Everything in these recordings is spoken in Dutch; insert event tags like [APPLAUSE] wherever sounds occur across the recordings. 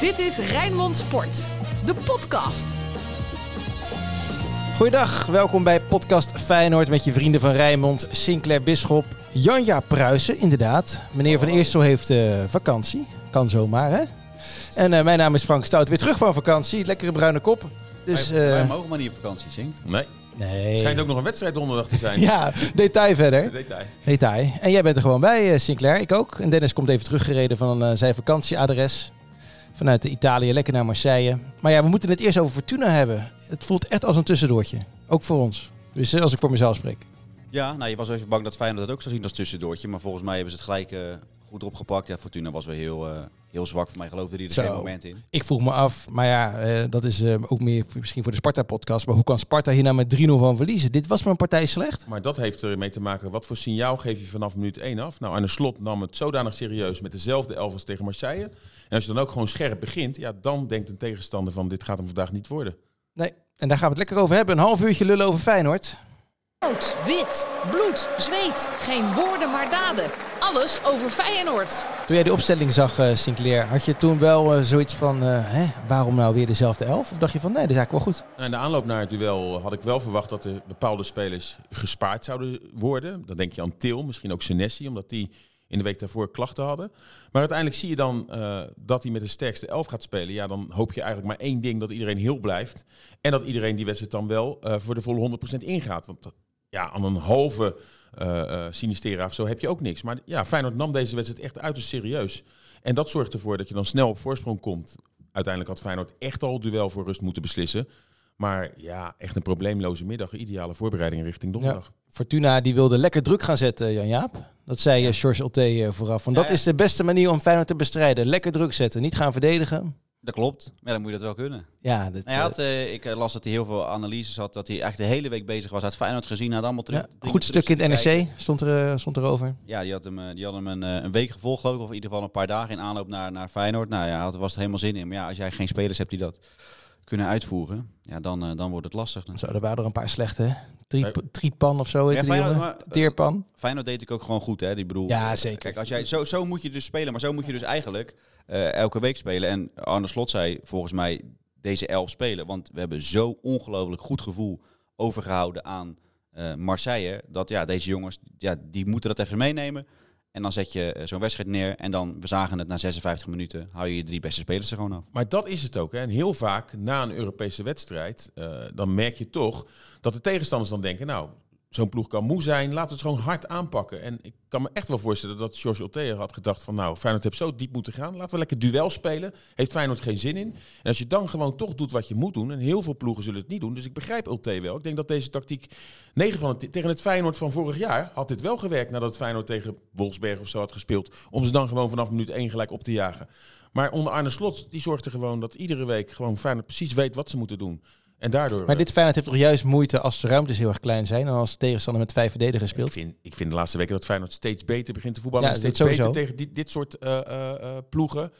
Dit is Rijnmond Sport, de podcast. Goeiedag, welkom bij podcast Feyenoord met je vrienden van Rijnmond, Sinclair Bisschop, Janja Pruisen, inderdaad. Meneer Van Eersel heeft uh, vakantie, kan zomaar hè. En uh, mijn naam is Frank Stout, weer terug van vakantie, lekkere bruine kop. Dus, wij, wij mogen maar niet op vakantie, Sink. Nee. Nee. Schijnt ook nog een wedstrijd donderdag te zijn. [LAUGHS] ja, detail verder. Detail. Detail. En jij bent er gewoon bij, Sinclair. Ik ook. En Dennis komt even teruggereden van uh, zijn vakantieadres. Vanuit Italië, lekker naar Marseille. Maar ja, we moeten het eerst over Fortuna hebben. Het voelt echt als een tussendoortje. Ook voor ons. Dus als ik voor mezelf spreek. Ja, nou, je was even bang dat Feyenoord dat ook zou zien als tussendoortje. Maar volgens mij hebben ze het gelijk uh, goed opgepakt. Ja, Fortuna was weer heel, uh, heel zwak. Voor mij geloofde die er Zo. geen moment in. Ik vroeg me af, maar ja, uh, dat is ook meer misschien voor de Sparta-podcast. Maar hoe kan Sparta hier nou met 3-0 van verliezen? Dit was maar een partij slecht. Maar dat heeft ermee te maken. Wat voor signaal geef je vanaf minuut 1 af? Nou, aan de slot nam het zodanig serieus met dezelfde elf als tegen Marseille. En als je dan ook gewoon scherp begint, ja, dan denkt een tegenstander van dit gaat hem vandaag niet worden. Nee, en daar gaan we het lekker over hebben. Een half uurtje lullen over Feyenoord. Rood, wit, bloed, zweet. Geen woorden maar daden. Alles over Feyenoord. Toen jij die opstelling zag, uh, Sinclair, had je toen wel uh, zoiets van... Uh, hè, waarom nou weer dezelfde elf? Of dacht je van, nee, dat is eigenlijk wel goed? In de aanloop naar het duel had ik wel verwacht dat er bepaalde spelers gespaard zouden worden. Dan denk je aan Til, misschien ook Senesi, omdat die in de week daarvoor klachten hadden. Maar uiteindelijk zie je dan uh, dat hij met de sterkste elf gaat spelen. Ja, dan hoop je eigenlijk maar één ding, dat iedereen heel blijft. En dat iedereen die wedstrijd dan wel uh, voor de volle 100% ingaat. Want ja, aan een halve uh, Sinistera of zo heb je ook niks. Maar ja, Feyenoord nam deze wedstrijd echt uiterst serieus. En dat zorgt ervoor dat je dan snel op voorsprong komt. Uiteindelijk had Feyenoord echt al duel voor rust moeten beslissen. Maar ja, echt een probleemloze middag. Ideale voorbereiding richting donderdag. Ja, Fortuna die wilde lekker druk gaan zetten, Jan-Jaap. Dat zei ja. George Otte vooraf. Want dat is de beste manier om Feyenoord te bestrijden. Lekker druk zetten, niet gaan verdedigen. Dat klopt, maar dan moet je dat wel kunnen. Ja, dat, hij had, uh, ik las dat hij heel veel analyses had, dat hij echt de hele week bezig was. Hij had Feyenoord gezien, had allemaal terug. Ja, goed stuk in het NRC stond, er, stond erover. Ja, die had hem, die had hem een, een week gevolgd geloof ik, of in ieder geval een paar dagen in aanloop naar, naar Feyenoord. Nou ja, had, was er helemaal zin in. Maar ja, als jij geen spelers hebt die dat kunnen uitvoeren, ja, dan, uh, dan wordt het lastig. Dan. Zo, er waren er een paar slechte. Drie, Triepan of zo. Ja, Feyenoord, maar, Teerpan. Feyenoord deed ik ook gewoon goed, hè? Die bedoel, ja, zeker. Kijk, als jij, zo, zo moet je dus spelen, maar zo moet je dus eigenlijk uh, elke week spelen. En Arne Slot zei volgens mij deze elf spelen, want we hebben zo ongelooflijk goed gevoel overgehouden aan uh, Marseille, dat ja, deze jongens, ja, die moeten dat even meenemen. En dan zet je zo'n wedstrijd neer en dan, we zagen het na 56 minuten, hou je je drie beste spelers er gewoon af. Maar dat is het ook. Hè. En heel vaak na een Europese wedstrijd, uh, dan merk je toch dat de tegenstanders dan denken, nou, zo'n ploeg kan moe zijn, laten we het gewoon hard aanpakken. En ik kan me echt wel voorstellen dat George Ortega had gedacht van, nou, Feyenoord heeft zo diep moeten gaan, laten we lekker duel spelen. Heeft Feyenoord geen zin in. En als je dan gewoon toch doet wat je moet doen, en heel veel ploegen zullen het niet doen, dus ik begrijp Ulte wel. Ik denk dat deze tactiek, 9 van het, tegen het Feyenoord van vorig jaar, had dit wel gewerkt nadat Feyenoord tegen Wolfsberg of zo had gespeeld, om ze dan gewoon vanaf minuut 1 gelijk op te jagen. Maar onder Arne Slot, die zorgde gewoon dat iedere week gewoon Feyenoord precies weet wat ze moeten doen. En daardoor, maar dit Feyenoord heeft toch juist moeite als de ruimtes heel erg klein zijn en als de tegenstander met vijf verdedigers speelt? Ik vind, ik vind de laatste weken dat Feyenoord steeds beter begint te voetballen. Ja, en steeds beter tegen dit, dit soort uh, uh, uh, ploegen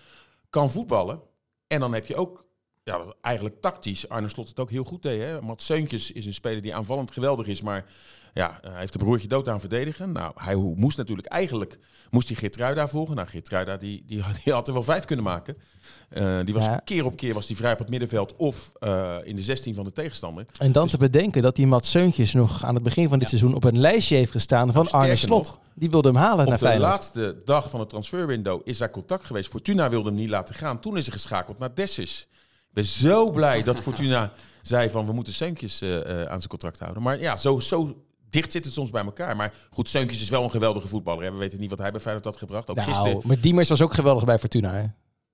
kan voetballen. En dan heb je ook, ja, eigenlijk tactisch, Arne Slot het ook heel goed deed. Hè? Matt Seuntjes is een speler die aanvallend geweldig is, maar ja, hij heeft een broertje dood aan verdedigen. Nou, hij moest natuurlijk eigenlijk, moest hij Geertruida volgen. Nou, Geertruida die, die, [LAUGHS] die had er wel vijf kunnen maken. Uh, die was ja. keer op keer was die vrij op het middenveld of uh, in de 16 van de tegenstander. En dan dus, te bedenken dat die Mats Seuntjes nog aan het begin van dit ja. seizoen op een lijstje heeft gestaan van Arne Slot. Nog, die wilde hem halen naar Feyenoord. Op de laatste dag van het transferwindow is daar contact geweest. Fortuna wilde hem niet laten gaan. Toen is hij geschakeld naar Dessus. Ik ben zo blij dat Fortuna [LAUGHS] zei van we moeten Seuntjes uh, aan zijn contract houden. Maar ja, zo, zo dicht zit het soms bij elkaar. Maar goed, Seuntjes is wel een geweldige voetballer. Hè. We weten niet wat hij bij Feyenoord had gebracht. Ook nou, gisteren. Maar Diemers was ook geweldig bij Fortuna. Hè?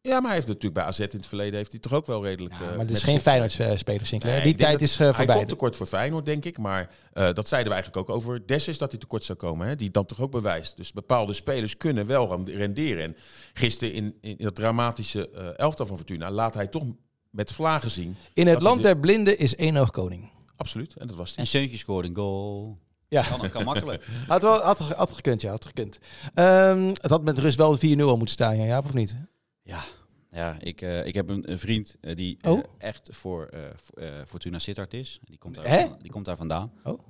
Ja, maar hij heeft natuurlijk bij AZ in het verleden heeft hij toch ook wel redelijk. Ja, maar dit is geen Feyenoord-speler, Sinclair. Nee, Die tijd is uh, voorbij. Hij komt tekort voor Feyenoord, denk ik. Maar uh, dat zeiden we eigenlijk ook over Dessus dat hij tekort zou komen. Hè, die dan toch ook bewijst. Dus bepaalde spelers kunnen wel renderen. En gisteren in, in dat dramatische uh, elftal van Fortuna laat hij toch met vlagen zien. In het land der blinden is één oog koning. Absoluut. En dat was die. En Seuntje scoorde een goal. Ja. Kan, kan makkelijk. [LAUGHS] had, wel, had, had gekund, ja. Had gekund. Um, het had met rust wel 4-0 moeten staan, ja, ja, of niet? Ja, ja, ik, uh, ik heb een, een vriend uh, die oh? uh, echt voor Fortuna Sittard is. Die komt daar, vandaan, die komt daar vandaan. Oh?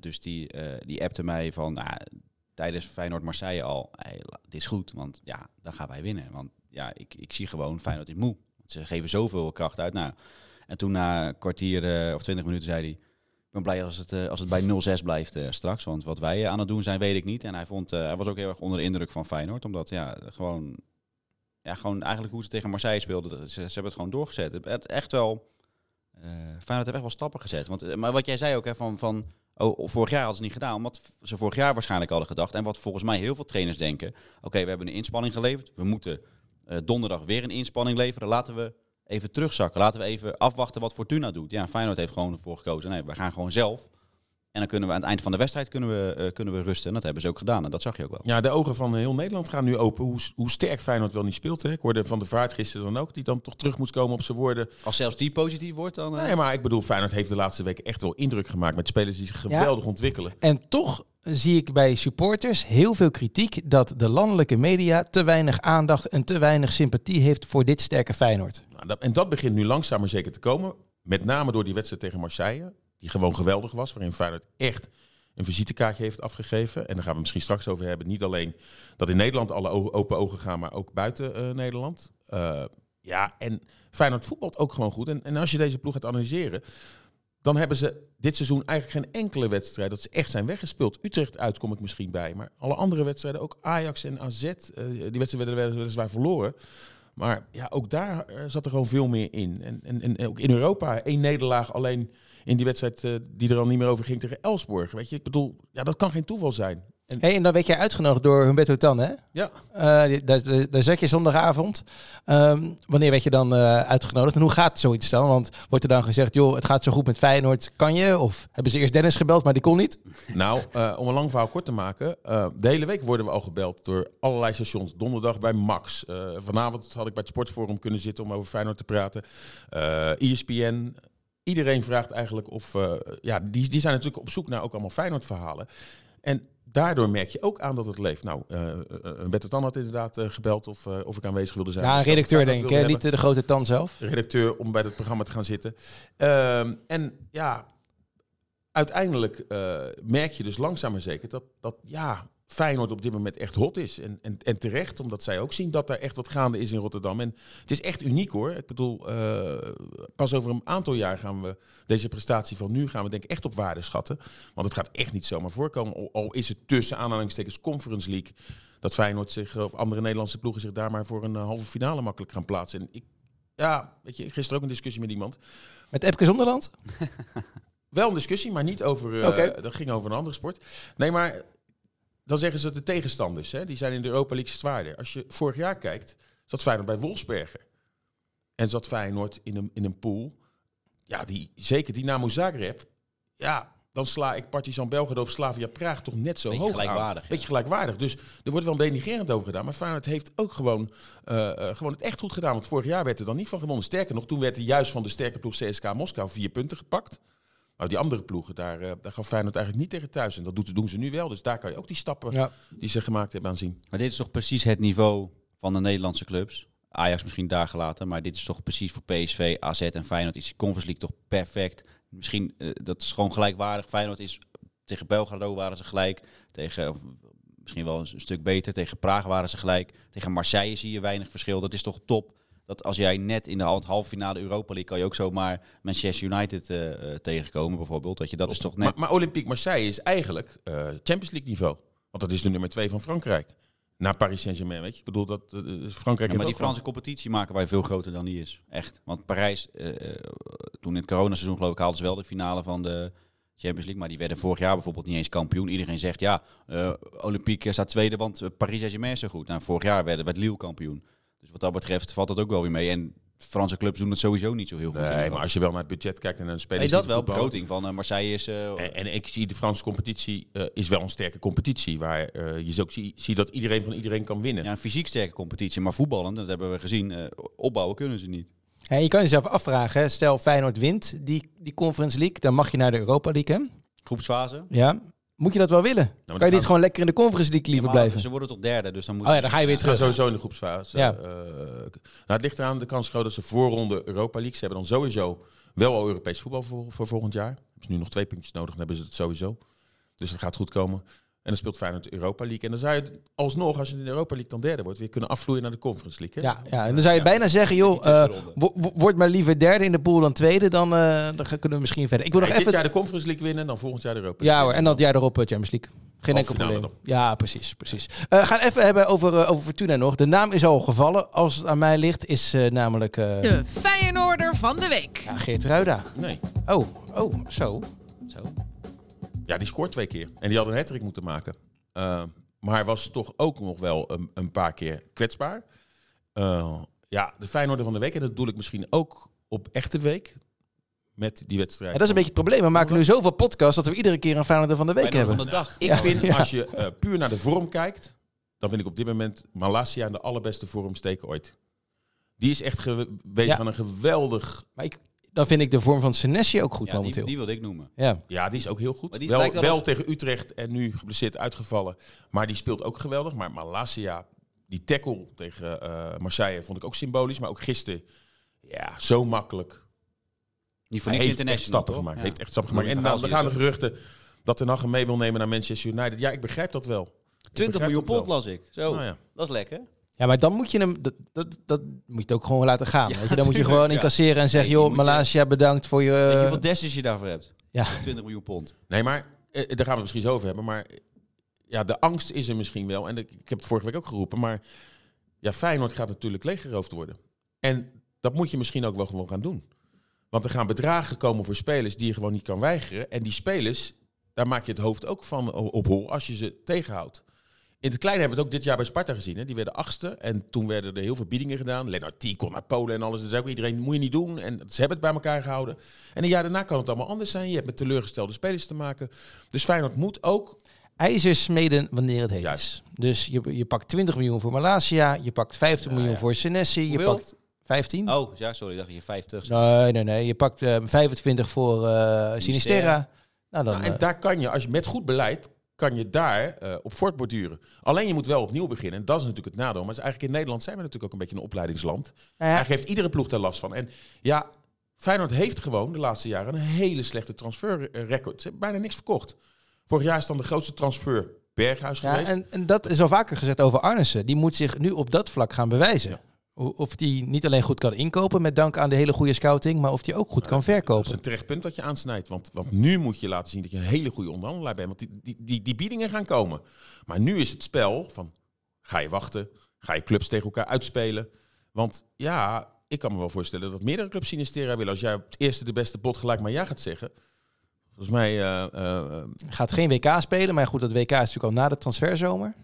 dus die, die appte mij van, nou, tijdens Feyenoord-Marseille al, hey, dit is goed, want ja, dan gaan wij winnen. Want ja, ik, ik zie gewoon Feyenoord is moe. Ze geven zoveel kracht uit. Nou, en toen na een kwartier eh, of twintig minuten zei hij... Ik ben blij als het, eh, als het bij 0-6 blijft eh, straks. Want wat wij aan het doen zijn, weet ik niet. En hij, vond, hij was ook heel erg onder de indruk van Feyenoord. Omdat ja, gewoon, ja, gewoon eigenlijk hoe ze tegen Marseille speelden. Ze, ze hebben het gewoon doorgezet. Het, echt wel... Feyenoord heeft echt wel stappen gezet. Want, maar wat jij zei ook, hè, van, van oh, vorig jaar hadden ze niet gedaan. Omdat ze vorig jaar waarschijnlijk hadden gedacht. En wat volgens mij heel veel trainers denken. Oké, we hebben een inspanning geleverd. We moeten donderdag weer een inspanning leveren. Laten we even terugzakken. Laten we even afwachten wat Fortuna doet. Ja, Feyenoord heeft gewoon ervoor gekozen. Nee, we gaan gewoon zelf. En dan kunnen we aan het eind van de wedstrijd kunnen we, eh, kunnen we rusten. En dat hebben ze ook gedaan. En dat zag je ook wel. Ja, de ogen van heel Nederland gaan nu open. Hoe, hoe sterk Feyenoord wel niet speelt. Hè? Ik hoorde van de Vaart gisteren dan ook, die dan toch terug moet komen op zijn woorden. Als zelfs die positief wordt, dan... eh, Nee, maar ik bedoel, Feyenoord heeft de laatste weken echt wel indruk gemaakt met spelers die zich geweldig ontwikkelen. En toch zie ik bij supporters heel veel kritiek dat de landelijke media te weinig aandacht en te weinig sympathie heeft voor dit sterke Feyenoord. Nou, en dat begint nu langzaam maar zeker te komen. Met name door die wedstrijd tegen Marseille, die gewoon geweldig was, waarin Feyenoord echt een visitekaartje heeft afgegeven. En daar gaan we misschien straks over hebben. Niet alleen dat in Nederland alle open ogen gaan, maar ook buiten eh, Nederland. Eh, ja, en Feyenoord voetbalt ook gewoon goed. En, en als je deze ploeg gaat analyseren, dan hebben ze dit seizoen eigenlijk geen enkele wedstrijd dat ze echt zijn weggespeeld. Utrecht uit kom ik misschien bij, maar alle andere wedstrijden, ook Ajax en AZ, eh, die wedstrijden werden weliswaar verloren. Maar ja, ook daar eh, zat er gewoon veel meer in. En, en, en ook in Europa één nederlaag alleen in die wedstrijd eh, die er al niet meer over ging tegen Elsborg. Weet je, ik bedoel, ja, dat kan geen toeval zijn. En, Hey, en dan werd jij uitgenodigd door Humberto Tan, hè? ja, die- daar, daar, zat je zondagavond. Ehm, wanneer werd je dan eh, uitgenodigd en hoe gaat zoiets dan? Want wordt er dan gezegd, joh, het gaat zo goed met Feyenoord, kan je? Of hebben ze eerst Dennis gebeld, maar die kon niet? nou, eh, om een lang verhaal kort te maken. de hele week worden we al gebeld door allerlei stations. Donderdag bij Max. Vanavond had ik bij het Sportforum kunnen zitten om over Feyenoord te praten. ESPN. Iedereen vraagt eigenlijk of... ja, die, die zijn natuurlijk op zoek naar ook allemaal Feyenoord-verhalen. En daardoor merk je ook aan dat het leeft. Nou, eh uh, Bette Tan had inderdaad eh, gebeld of, eh, of ik aanwezig wilde zijn. Ja, een dat ik redacteur denk ik, hè? niet eh, de grote Tan zelf. redacteur om bij het programma te gaan zitten. Ehm, en ja, uiteindelijk eh, merk je dus langzaam maar zeker dat, dat ja, Feyenoord op dit moment echt hot is. En, en, en terecht, omdat zij ook zien dat er echt wat gaande is in Rotterdam. En het is echt uniek hoor. Ik bedoel, eh, pas over een aantal jaar gaan we deze prestatie van nu gaan we denk ik echt op waarde schatten. Want het gaat echt niet zomaar voorkomen. Al, al is het tussen aanhalingstekens Conference League dat Feyenoord zich, of andere Nederlandse ploegen zich daar maar voor een eh, halve finale makkelijk gaan plaatsen. En ik, ja, weet je, gisteren ook een discussie met iemand. Met Epke Zonderland? [LAUGHS] Wel een discussie, maar niet over. eh, Oké. Dat ging over een andere sport. Nee, maar dan zeggen ze de tegenstanders. Hè, die zijn in de Europa League zwaarder. Als je vorig jaar kijkt, zat Feyenoord bij Wolfsberger. En zat Feyenoord in een, in een pool. Ja, die, zeker Dynamo Zagreb. Ja, dan sla ik Partizan Belgrado of Slavia Praag toch net zo Beetje hoog gelijkwaardig, aan. Beetje gelijkwaardig. Dus er wordt wel denigrerend over gedaan. Maar Feyenoord heeft ook gewoon, eh, eh, gewoon het echt goed gedaan. Want vorig jaar werd er dan niet van gewonnen. Sterker nog, toen werd er juist van de sterke ploeg CSK Moskou vier punten gepakt. Nou, die andere ploegen, daar, eh, daar gaf Feyenoord eigenlijk niet tegen thuis. En dat doet- doen ze nu wel. Dus daar kan je ook die stappen Ja. die ze gemaakt hebben aan zien. Maar dit is toch precies het niveau van de Nederlandse clubs? Ajax misschien daar gelaten, maar dit is toch precies voor PSV, AZ en Feyenoord is die Conference League toch perfect. Misschien, eh, dat is gewoon gelijkwaardig. Feyenoord is, tegen Belgrado waren ze gelijk, tegen, misschien wel een, een stuk beter, tegen Praag waren ze gelijk. Tegen Marseille zie je weinig verschil, dat is toch top. Dat als jij net in de hal- halve finale Europa League kan je ook zomaar Manchester United eh, eh, tegenkomen bijvoorbeeld. Dat, je, dat is toch net... Maar, maar Olympique Marseille is eigenlijk eh, Champions League niveau. Want dat is de nummer twee van Frankrijk. Na Paris Saint-Germain, weet je. Ik bedoel, dat Frankrijk Ja, maar die Franse competitie maken wij veel groter dan die is. Echt. Want Parijs, toen in het coronaseizoen geloof ik, haalden ze wel de finale van de Champions League. Maar die werden vorig jaar bijvoorbeeld niet eens kampioen. Iedereen zegt, ja, Olympique staat tweede, want Paris Saint-Germain is zo goed. Nou, vorig jaar werden werd Lille kampioen. Dus wat dat betreft valt dat ook wel weer mee. En Franse clubs doen het sowieso niet zo heel goed. Nee, maar als je wel naar het budget kijkt en naar de spelers Nee, dat wel. Begroting van eh, Marseille is... eh, En, en ik zie de Franse competitie eh, is wel een sterke competitie. Waar eh, je ook zie, ziet dat iedereen van iedereen kan winnen. ja, een fysiek sterke competitie. Maar voetballen, dat hebben we gezien, eh, opbouwen kunnen ze niet. Ja, je kan jezelf afvragen, hè, stel Feyenoord wint die, die Conference League, dan mag je naar de Europa League, hè? Groepsfase. Ja. Moet je dat wel willen? dan kan je niet gaan- gewoon lekker in de Conference League liever Ja, blijven? Ze worden tot derde, dus dan moet Oh ja, dan ga je weer terug. sowieso in de groepsfase. Ja. Eh, nou, het ligt eraan de kans groot dat ze voorronde Europa League. Ze hebben dan sowieso wel al Europees voetbal voor, voor volgend jaar. Hebben ze nu nog twee puntjes nodig, dan hebben ze het sowieso. Dus dat gaat goed komen. En dan speelt Feyenoord de Europa League. En dan zou je alsnog, als je in de Europa League dan derde wordt, weer kunnen afvloeien naar de Conference League. Hè? Ja, ja, en dan zou je bijna zeggen, joh, eh, word maar liever derde in de pool dan tweede, dan, eh, dan gaan- kunnen we misschien verder. Ik wil nog Nee, Dit even... jaar de Conference League winnen, dan volgend jaar de Europa Ja League. hoor, en dan het jaar erop eh, Champions League. Geen enkel probleem. Ja, precies, precies. Eh gaan even hebben over, over Fortuna nog. De naam is al gevallen. Als het aan mij ligt, is eh, namelijk eh De Feyenoorder van de week. ja, Geert Ruida. Nee. Oh, oh, zo. zo. Ja, die scoort twee keer. En die had een hattrick moeten maken. Uh, maar hij was toch ook nog wel een, een paar keer kwetsbaar. Uh, ja, de Feyenoorder van de week. En dat bedoel ik misschien ook op echte week. Met die wedstrijd. Ja, dat is een beetje het probleem. We maken nu zoveel podcasts dat we iedere keer een Feyenoorder van de week Feyenoord hebben. van de dag. Ik Ja. vind, Ja. als je uh, puur naar de vorm kijkt... dan vind ik op dit moment Malasia in de allerbeste vorm steken ooit. Die is echt ge- bezig Ja. aan een geweldig... Maar ik, dan vind ik de vorm van Senesi ook goed Ja, die, momenteel. die wilde ik noemen. Ja. Ja, die is ook heel goed. Die Wel, wel wel als- tegen Utrecht en nu geblesseerd uitgevallen. Maar die speelt ook geweldig. Maar Malasia, die tackle tegen eh Marseille vond ik ook symbolisch. Maar ook gisteren, ja, zo makkelijk. Voor Hij niks heeft echt stappen toch? gemaakt. Ja. Heeft echt stappen gemaakt. En dan, verhaal dan zie je gaan de geruchten dat Ten Hag hem mee wil nemen naar Manchester United. Ja, ik begrijp dat wel. Ik 20 begrijp miljoen pond las ik. Zo, Nou ja. dat is lekker. Ja, maar dan moet je hem... Dat, dat, dat moet je het ook gewoon laten gaan. Ja, weet je? Dan moet je gewoon ja. incasseren en zeggen... Nee, joh, Malasia, bedankt voor je... Weet je hoeveel desses je daarvoor hebt? ja. 20 miljoen pond. Nee, maar eh, daar gaan we het misschien zo over hebben. Maar eh, ja, de angst is er misschien wel. En ik, ik heb het vorige week ook geroepen. Maar ja, Feyenoord gaat natuurlijk leeggeroofd worden. En dat moet je misschien ook wel gewoon gaan doen. Want er gaan bedragen komen voor spelers die je gewoon niet kan weigeren. En die spelers, daar maak je het hoofd ook van op hol als je ze tegenhoudt. In het kleine hebben we het ook dit jaar bij Sparta gezien. Hè? Die werden achtste en toen werden er heel veel biedingen gedaan. Lennart T kon naar Polen en alles. Dus ook iedereen, moet je niet doen. En ze hebben het bij elkaar gehouden. En een jaar daarna kan het allemaal anders zijn. Je hebt met teleurgestelde spelers te maken. Dus Feyenoord moet ook... ijzer smeden wanneer het heet Juist. is. Dus je, je pakt 20 miljoen voor Malasia, je pakt 50 Ja, miljoen ja. voor Senesi, je pakt 15? Oh, ja, sorry, dacht je 50. Nee, nee, nee. Je pakt eh, 25 voor eh Sinisterra. Nou, dan, Nou, en eh, daar kan je, als je met goed beleid, kan je daar eh, op voortborduren. Alleen je moet wel opnieuw beginnen. En dat is natuurlijk het nadeel. Maar is eigenlijk in Nederland zijn we natuurlijk ook een beetje een opleidingsland. ja, Daar geeft iedere ploeg daar last van. En ja, Feyenoord heeft gewoon de laatste jaren een hele slechte transferrecord. Ze hebben bijna niks verkocht. Vorig jaar is dan de grootste transfer Berghuis ja, geweest. en, en dat is al vaker gezegd over Arnissen. Die moet zich nu op dat vlak gaan bewijzen. Ja. Of die niet alleen goed kan inkopen met dank aan de hele goede scouting, maar of die ook goed kan Dat is verkopen. een terecht punt dat je aansnijdt. Want, want nu moet je laten zien dat je een hele goede onderhandelaar bent. Want die, die, die, die biedingen gaan komen. Maar nu is het spel van, ga je wachten? Ga je clubs tegen elkaar uitspelen? Want ja, ik kan me wel voorstellen dat meerdere clubs Sinistera willen. Als jij op het eerste de beste pot gelijk maar ja gaat zeggen. Volgens mij, eh, eh, eh, Gaat geen WK spelen, maar goed, dat WK is natuurlijk al na de transferzomer.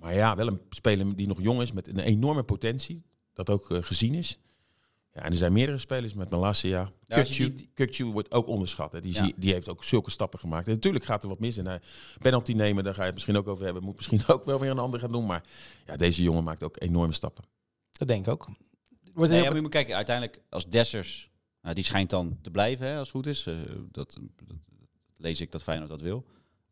Maar ja, wel een speler die nog jong is met een enorme potentie. Dat ook eh, gezien is. Ja, en er zijn meerdere spelers met Malasia. Kukcu Kukcu wordt ook onderschat. Hè. Die, Ja. zie- die heeft ook zulke stappen gemaakt. En natuurlijk gaat er wat mis. En hij penalty nemen, daar ga je het misschien ook over hebben. Moet misschien [LAUGHS] ook wel weer een ander gaan doen. Maar ja, deze jongen maakt ook enorme stappen. Dat denk ik ook. Wordt Nee, ja, maar je moet kijken, uiteindelijk als Dessers, nou, die schijnt dan te blijven hè, als het goed is. Eh, dat, dat, lees ik dat Feyenoord dat wil.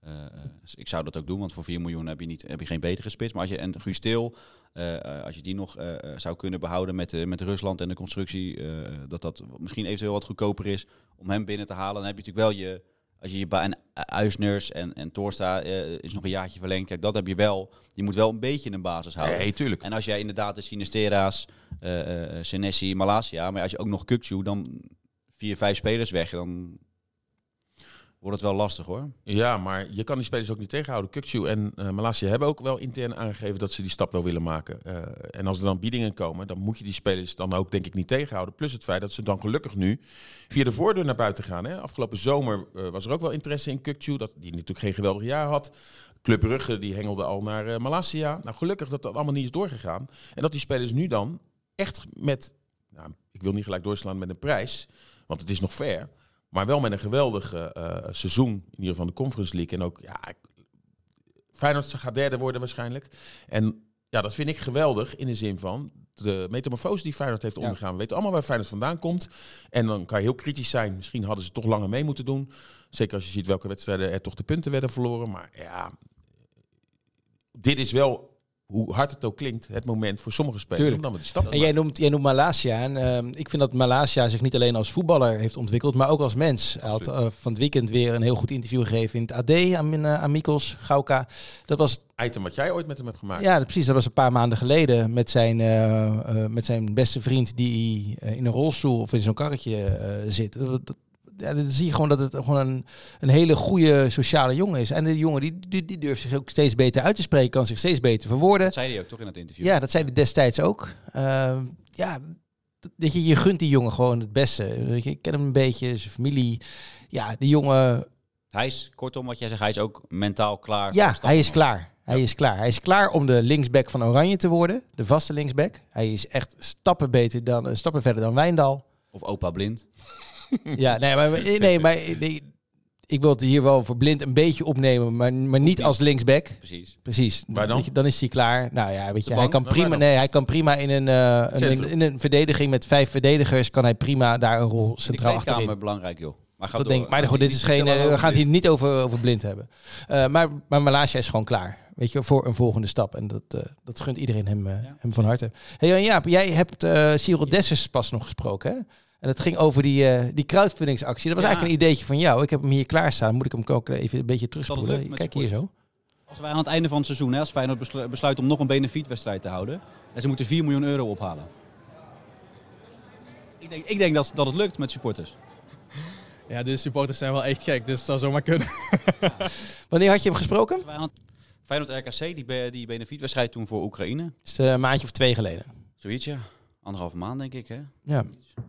Eh, eh, dus ik zou dat ook doen, want voor 4 miljoen heb je, niet, heb je geen betere spits. Maar als je en Guus Til, eh, als je die nog zou kunnen behouden met, met Rusland en de constructie, dat dat misschien eventueel wat goedkoper is om hem binnen te halen, dan heb je natuurlijk wel je, als je je en Uisners en, en Toorsta eh, is nog een jaartje verlengd. Kijk, dat heb je wel. Je moet wel een beetje een basis houden. Nee, tuurlijk. En als jij inderdaad de Sinistera's, Senesi, Malasia, maar als je ook nog Kukcu, dan vier, vijf spelers weg, dan wordt het wel lastig hoor. Ja, maar je kan die spelers ook niet tegenhouden. Kukcu en eh Malasia hebben ook wel intern aangegeven dat ze die stap wel willen maken. Eh, en als er dan biedingen komen, dan moet je die spelers dan ook denk ik niet tegenhouden. Plus het feit dat ze dan gelukkig nu via de voordeur naar buiten gaan. Hè. Afgelopen zomer eh, was er ook wel interesse in Kukcu, dat die natuurlijk geen geweldig jaar had. Club Brugge die hengelde al naar eh, Malasia. Nou, gelukkig dat dat allemaal niet is doorgegaan. En dat die spelers nu dan echt met, nou, ik wil niet gelijk doorslaan met een prijs, want het is nog fair. Maar wel met een geweldig eh, seizoen, in ieder geval de Conference League. En ook, ja, Feyenoord gaat derde worden waarschijnlijk. En ja, dat vind ik geweldig in de zin van de metamorfose die Feyenoord heeft Ja. ondergaan. We weten allemaal waar Feyenoord vandaan komt. En dan kan je heel kritisch zijn. Misschien hadden ze toch langer mee moeten doen. Zeker als je ziet welke wedstrijden er toch de punten werden verloren. Maar ja, dit is wel hoe hard het ook klinkt, het moment voor sommige spelers Tuurlijk. om dan met de stap te En jij noemt, jij noemt Malasia. En, ehm, ik vind dat Malasia zich niet alleen als voetballer heeft ontwikkeld, maar ook als mens. Hij had eh, van het weekend weer een heel goed interview gegeven in het AD aan, uh, aan Mikos Gauka. Dat was Item wat jij ooit met hem hebt gemaakt. Ja, precies. Dat was een paar maanden geleden met zijn, eh, eh, met zijn beste vriend die eh, in een rolstoel of in zo'n karretje eh, zit. Dat- ja, dan zie je gewoon dat het gewoon een, een hele goede sociale jongen is. En de jongen die, die, die durft zich ook steeds beter uit te spreken, kan zich steeds beter verwoorden. Dat zei hij ook toch in het interview. Ja, dat zei hij destijds ook. Ehm, ja, dat- je, je gunt die jongen gewoon het beste. Weet je, ik ken hem een beetje, zijn familie. Ja, die jongen Hij is, kortom wat jij zegt, hij is ook mentaal klaar. Ja, hij is klaar. Hij is klaar. Hij is klaar om de linksback van Oranje te worden. De vaste linksback. Hij is echt stappen beter dan, stappen verder dan Wijndal. Of opa blind. [LAUGHS] ja, nee, maar, nee, maar nee, ik wil het hier wel voor blind een beetje opnemen, maar, maar niet als linksback. Precies. Precies. Waar dan? Dan is hij klaar. Nou ja, weet je, hij kan prima. Nee, hij kan prima in een, eh, een, in een verdediging met vijf verdedigers. Kan hij prima daar een rol centraal achterin. belangrijk, joh. Maar ga Dat door. denk, ik. maar goed, dit is geen. eh, we gaan het hier niet over, over blind hebben. Eh, maar, maar Malasia is gewoon klaar. Weet je, voor een volgende stap. En dat, eh, dat gunt iedereen hem, Ja. hem van harte. Hey, Jan Jaap, jij hebt eh Cyril Dessers pas nog gesproken. Hè? En dat ging over die, eh, die crowdfundingsactie. Dat was Ja. eigenlijk een ideetje van jou. Ik heb hem hier klaarstaan. Moet ik hem ook even een beetje het terugspoelen? Kijk hier zo. Als wij aan het einde van het seizoen, hè, als Feyenoord beslu- besluit om nog een benefietwedstrijd te houden, en ze moeten 4 miljoen euro ophalen. Ik denk, ik denk dat, dat het lukt met supporters. [LAUGHS] Ja, de supporters zijn wel echt gek, dus het zou zomaar kunnen. [LAUGHS] Wanneer had je hem gesproken? Het- Feyenoord RKC, die, be- die benefietwedstrijd toen voor Oekraïne. Dat is eh, een maandje of twee geleden. Zoiets, ja. Anderhalve maand, denk ik, hè? Ja.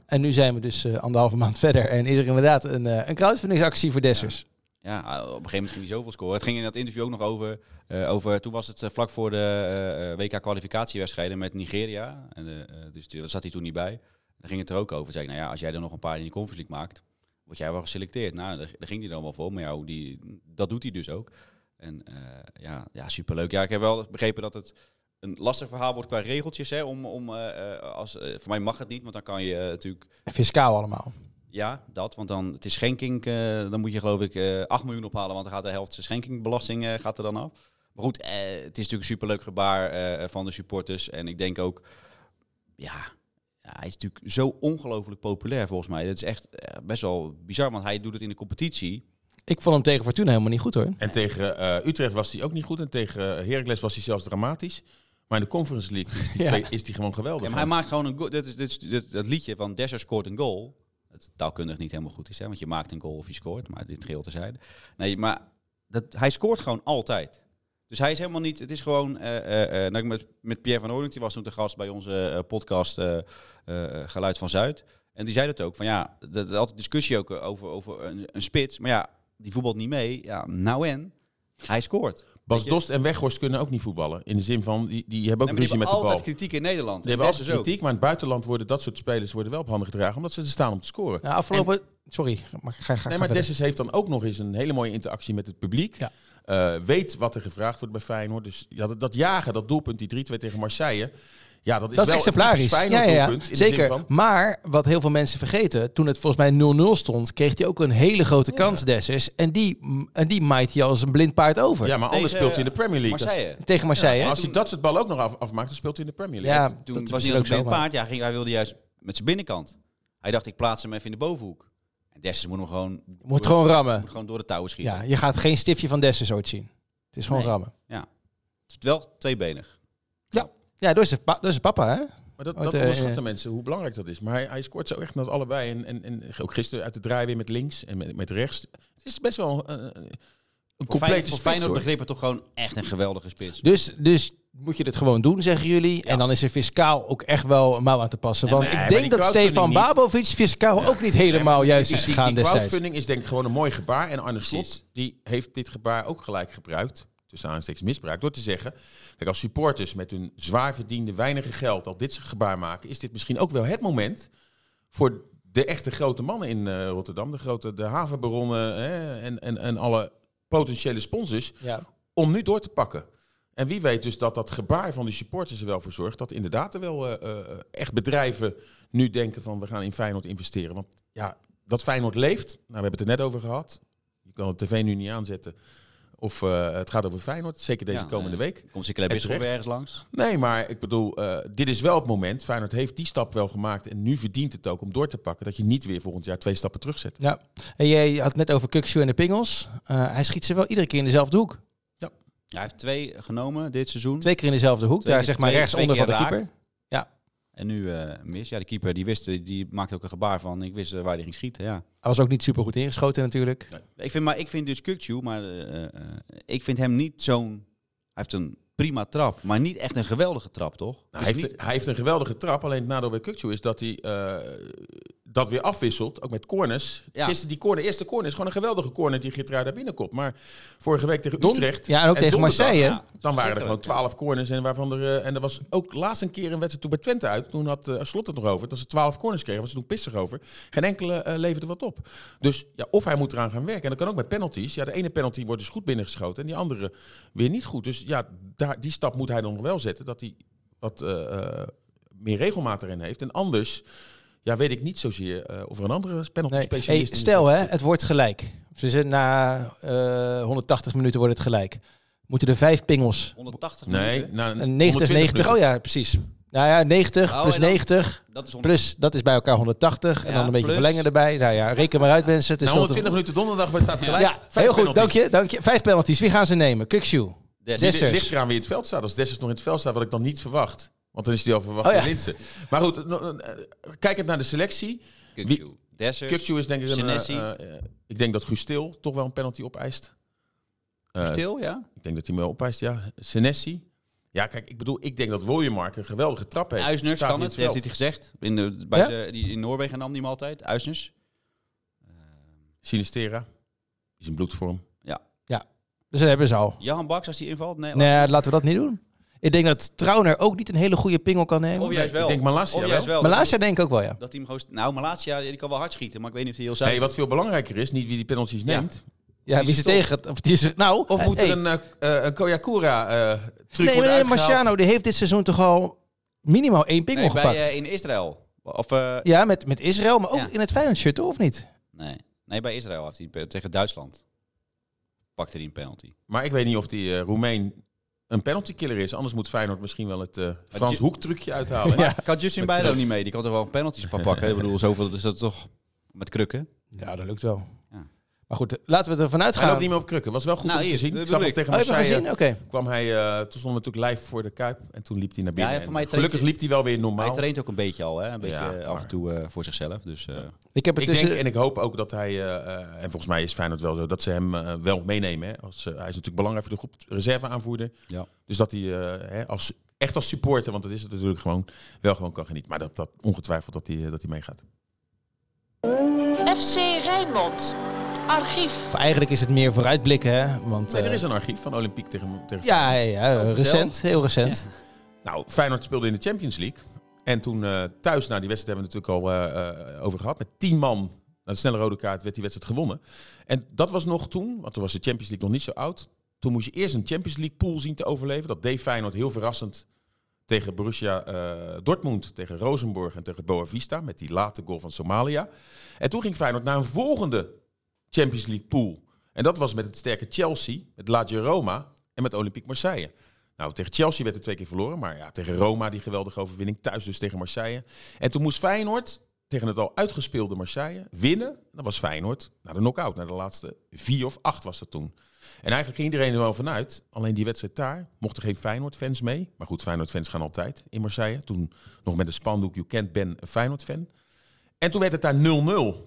En nu zijn we dus eh, anderhalve maand [LAUGHS] verder. En is er inderdaad een, eh, een crowdfundingsactie voor Dessers. Ja, op een gegeven moment ging hij zoveel scoren. Het ging in dat interview ook nog over, eh, over toen was het vlak voor de WK-kwalificatiewedstrijden met Nigeria. En, dus daar zat hij toen niet bij. Daar ging het er ook over. Zei ik, nou ja, als jij er nog een paar in je Conference League maakt, word jij wel geselecteerd. Nou, daar, daar ging hij dan wel voor. Maar ja, die, dat doet hij dus ook. En ja, ja, superleuk. Ja, ik heb wel begrepen dat het een lastig verhaal wordt qua regeltjes. Hè, om, om, eh, eh, als, eh, voor mij mag het niet, want dan kan je natuurlijk Fiscaal allemaal. ja, dat. Want dan het is schenking. eh, dan moet je geloof ik eh 8 miljoen ophalen. Want dan gaat de helft de schenkingbelasting eh, gaat er dan af. Maar goed, eh, het is natuurlijk een superleuk gebaar eh, van de supporters. En ik denk ook, ja, ja hij is natuurlijk zo ongelooflijk populair volgens mij. Dat is echt eh, best wel bizar. Want hij doet het in de competitie. Ik vond hem tegen Fortuna helemaal niet goed hoor. En tegen eh, Utrecht was hij ook niet goed. En tegen Heracles was hij zelfs dramatisch. Maar in de Conference League is die, [LAUGHS] Ja. is die gewoon geweldig. Ja, maar hij maakt gewoon een goal. Dit is, dit is, dit, dat liedje van Desser scoort een goal. Het taalkundig niet helemaal goed is, hè? want je maakt een goal of je scoort. Maar dit geheel terzijde. Nee, maar dat, hij scoort gewoon altijd. Dus hij is helemaal niet. Het is gewoon. eh, nou, met, met Pierre van Oorlink, die was toen de gast bij onze podcast Geluid van Zuid. En die zei dat ook. Van ja, dat altijd discussie ook over, over een, een spits. Maar ja, die voetbalt niet mee. Ja, nou en. Hij scoort. Bas je? Dost en Weghorst kunnen ook niet voetballen. In de zin van, die, die hebben ook Nee, ruzie met de hebben bal. altijd kritiek in Nederland. Die hebben En altijd ook. kritiek, maar in het buitenland worden dat soort spelers worden wel op handen gedragen. Omdat ze er staan om te scoren. Nou, afgelopen... Sorry, maar ga, ga, Nee, maar. Dessus heeft dan ook nog eens een hele mooie interactie met het publiek. Ja. Eh, weet wat er gevraagd wordt bij Feyenoord. Dus ja, dat, dat jagen, dat doelpunt, die 3-2 tegen Marseille. Ja, dat is, Dat is wel exemplarisch. een Ja, ja, ja. Zeker. van- Maar wat heel veel mensen vergeten, toen het volgens mij 0-0 stond, kreeg hij ook een hele grote kans, Dessers. En die, en die maait hij als een blind paard over. ja, maar anders speelt hij in de Premier League. Marseille. Tegen Marseille. Maar als hij dat soort bal ook nog af, afmaakt, dan speelt hij in de Premier League. Ja, Toen dat was hij ook als een zo. blind maar- paard. Ja, ging, hij wilde juist met zijn binnenkant. Hij dacht, ik plaats hem even in de bovenhoek. En Dessers moet hem gewoon, moet gewoon rammen. moet gewoon door de touwen schieten. Ja, je gaat geen stiftje van Dessers ooit zien. Het is gewoon Nee. rammen. Het is wel tweebenig. Ja, door zijn, pa- door zijn papa, hè? Maar dat, Wat, dat eh, onderschatten eh. mensen hoe belangrijk dat is. Maar hij, hij scoort zo echt met allebei. En, en, en ook gisteren uit de draai weer met links en met, met rechts. Het is best wel uh, een Voor complete voor spits, Feyenoord begrippen toch gewoon echt een geweldige spits. Dus, dus moet je dit gewoon doen, zeggen jullie. En dan is er fiscaal ook echt wel een mouw aan te passen. Nee, Want maar- ik denk die dat Stefan Babovic fiscaal ook niet helemaal Nee, juist die- is die- gegaan die destijds. crowdfunding is denk ik gewoon een mooi gebaar. En Arne. Slot die heeft dit gebaar ook gelijk gebruikt. Tussen aanstekens misbruikt. Door te zeggen, kijk als supporters met hun zwaar verdiende weinige geld al dit gebaar maken. Is dit misschien ook wel het moment voor de echte grote mannen in eh, Rotterdam. De grote de havenbaronnen hè, en, en, en alle potentiële sponsors. Ja. Om nu door te pakken. En wie weet dus dat dat gebaar van de supporters er wel voor zorgt dat inderdaad er wel eh, eh, echt bedrijven nu denken van we gaan in Feyenoord investeren. Want ja, dat Feyenoord leeft, nou, we hebben het er net over gehad. Je kan de tv nu niet aanzetten Of eh, het gaat over Feyenoord, zeker deze Ja, komende eh, week. Komt weer terecht. ergens langs? Nee, maar ik bedoel, eh, dit is wel het moment. Feyenoord heeft die stap wel gemaakt en nu verdient het ook om door te pakken. Dat je niet weer volgend jaar twee stappen terugzet. Ja. En jij had het net over Kukshoe en de Pingels. Eh, hij schiet ze wel iedere keer in dezelfde hoek. Ja, hij heeft twee genomen dit seizoen. Twee keer in dezelfde hoek. Twee daar keer- zeg maar twee- rechts twee onder van de keer keeper. En nu eh, mis. Ja, de keeper die wist, die maakte ook een gebaar van. Ik wist eh, waar hij ging schieten. Ja. Hij was ook niet super goed ingeschoten natuurlijk. Ik vind, maar ik vind dus Kukcu, maar eh, eh, ik vind hem niet zo'n. Hij heeft een prima trap, maar niet echt een geweldige trap, toch? Nou, Dus hij, heeft, niet- hij heeft een geweldige trap. Alleen het nadeel bij Kukcu is dat hij eh, dat weer afwisselt. Ook met corners. Ja. Gisteren die corner, eerste corner is gewoon een geweldige corner die Geertruida daar binnenkomt. Maar vorige week tegen Don- Utrecht. Ja, en ook tegen Marseille. ja. Dan waren er gewoon twaalf corners. En, waarvan er, eh, en er was ook laatst een keer een wedstrijd toen bij Twente uit. Toen had uh, Slot het nog over. Dat ze twaalf corners kregen. Was ze toen pissig over. Geen enkele eh, leverde wat op. Dus ja, of hij moet eraan gaan werken. En dat kan ook met penalties. Ja, de ene penalty wordt dus goed binnengeschoten. En die andere weer niet goed. Dus ja, daar, die stap moet hij dan nog wel zetten. Dat hij wat meer regelmaat erin heeft. En anders... Ja, weet ik niet zozeer eh, of er een andere penalty Nee. specialist Hey, stel, hè, het wordt gelijk. Dus na eh 180 minuten wordt het gelijk. Moeten er vijf pingels. 180 Nee, minuten. na En 90, 90. minuten. Oh ja, precies. Nou ja, 90 Oh, plus en dan- 90. Dat is 100. Plus, dat is bij elkaar 180. En Ja, dan een beetje plus- verlengen erbij. Nou ja, reken maar uit mensen. Het is te- 120 minuten donderdag waar staat gelijk. Ja, Vijf heel goed. Dank je, dank je. Vijf penalties. Wie gaan ze nemen? Kukshoe. Des- Des- Het ligt eraan wie in het veld staat. Als Dessers nog in het veld staat, wat ik dan niet verwacht. Want dan is hij al verwacht Oh ja. Linsen. Maar goed, eh, kijkend naar de selectie. Dessers. Kukcu is denk ik een... Senesi. eh, eh, ik denk dat Guus Til toch wel een penalty opeist. Eh, Stil, ja? Ik denk dat hij hem wel opeist, ja. Senesi. Ja, kijk, ik bedoel, ik denk dat Williammark een geweldige trap heeft. Uisners Staat kan het, heeft hij gezegd. In, de, bij Ja? ze- die, in Noorwegen nam hij hem altijd. Uisners. Sinistera. Die is in bloedvorm. Dus dat hebben ze al. Johan Baks, als hij invalt? Nee, Nee, laten we dat niet doen. Ik denk dat Trauner ook niet een hele goede pingel kan nemen. Of juist wel. Ik denk Malasia wel. wel. Malasia denk ik ook wel, ja. Dat hij hem gewoon... Nou, Malasia, die kan wel hard schieten, maar ik weet niet of hij heel zuiver... Nee, wat veel belangrijker is, niet wie die penalties neemt. Ja, Die wie ze tegen... Of die is, nou, Of eh, moet hey. er een, eh, eh, een Koyakura eh truc Nee, worden nee, uitgehaald? Marciano die heeft dit seizoen toch al minimaal één pingel Nee, bij, gepakt. eh, in Israël. Of... eh, ja, met, met Israël, maar ook Ja. in het Feyenoord shirt, of niet? nee. nee, bij Israël had hij tegen Duitsland. Pakte hij een penalty. Maar ik weet niet of die eh Roemeen een penalty killer is. Anders moet Feyenoord misschien wel het eh Frans Ju- hoektrucje uithalen. Ja. Kan Justin Bijlo niet mee? Die kan toch wel penalties pa- pakken? [LAUGHS] ik bedoel, zoveel is dat toch met krukken? Ja, dat lukt wel. Maar goed, laten we ervan Hij uitgaan. loopt niet meer op krukken. Was wel goed Nou, om te hier, zien. dat Ik zag hem tegen Oh, heb je hem Marseille. gezien? Oké. Kwam hij, eh, toen stonden we natuurlijk live voor de Kuip. En toen liep hij naar binnen. Ja, voor mij gelukkig liep hij wel weer Hij normaal. traint ook een beetje al, hè? Een beetje Ja, eh, af en toe eh, voor zichzelf. Dus, eh, Ik heb het Ik tussen... denk en ik hoop ook dat hij, en volgens mij is Feyenoord wel zo, dat ze hem wel meenemen. Hè. Als, hij is natuurlijk belangrijk voor de groep reserve aanvoerder. Ja. Dus dat hij eh, hè, als, echt als supporter, want dat is het natuurlijk gewoon, wel gewoon kan genieten. Maar dat, dat ongetwijfeld dat hij, dat hij meegaat. FC Rijnmond. Archief. Eigenlijk is het meer vooruitblikken, hè? Want, Nee, er eh, is een archief van Olympique tegen, tegen Ja, ja, ja, vertel. recent. Heel recent. Nou, Feyenoord speelde in de Champions League. En toen eh, thuis, nou die wedstrijd hebben we het natuurlijk al eh, eh, over gehad. Met tien man, na de snelle rode kaart, werd die wedstrijd gewonnen. En dat was nog toen, want toen was de Champions League nog niet zo oud. Toen moest je eerst een Champions League pool zien te overleven. Dat deed Feyenoord heel verrassend tegen Borussia eh, Dortmund, tegen Rosenborg en tegen Boavista. Met die late goal van Somalia. En toen ging Feyenoord naar een volgende Champions League pool. En dat was met het sterke Chelsea, het Lazio Roma en met Olympique Marseille. Nou, tegen Chelsea werd het twee keer verloren. Maar ja, tegen Roma die geweldige overwinning. Thuis dus tegen Marseille. En toen moest Feyenoord tegen het al uitgespeelde Marseille winnen. Dan was Feyenoord naar de knock-out. Naar de laatste vier of acht was dat toen. En eigenlijk ging iedereen er wel vanuit. Alleen die wedstrijd daar mochten geen Feyenoord-fans mee. Maar goed, Feyenoord-fans gaan altijd in Marseille. Toen nog met een spandoek, you can't ben een Feyenoord-fan. En toen werd het daar 0-0.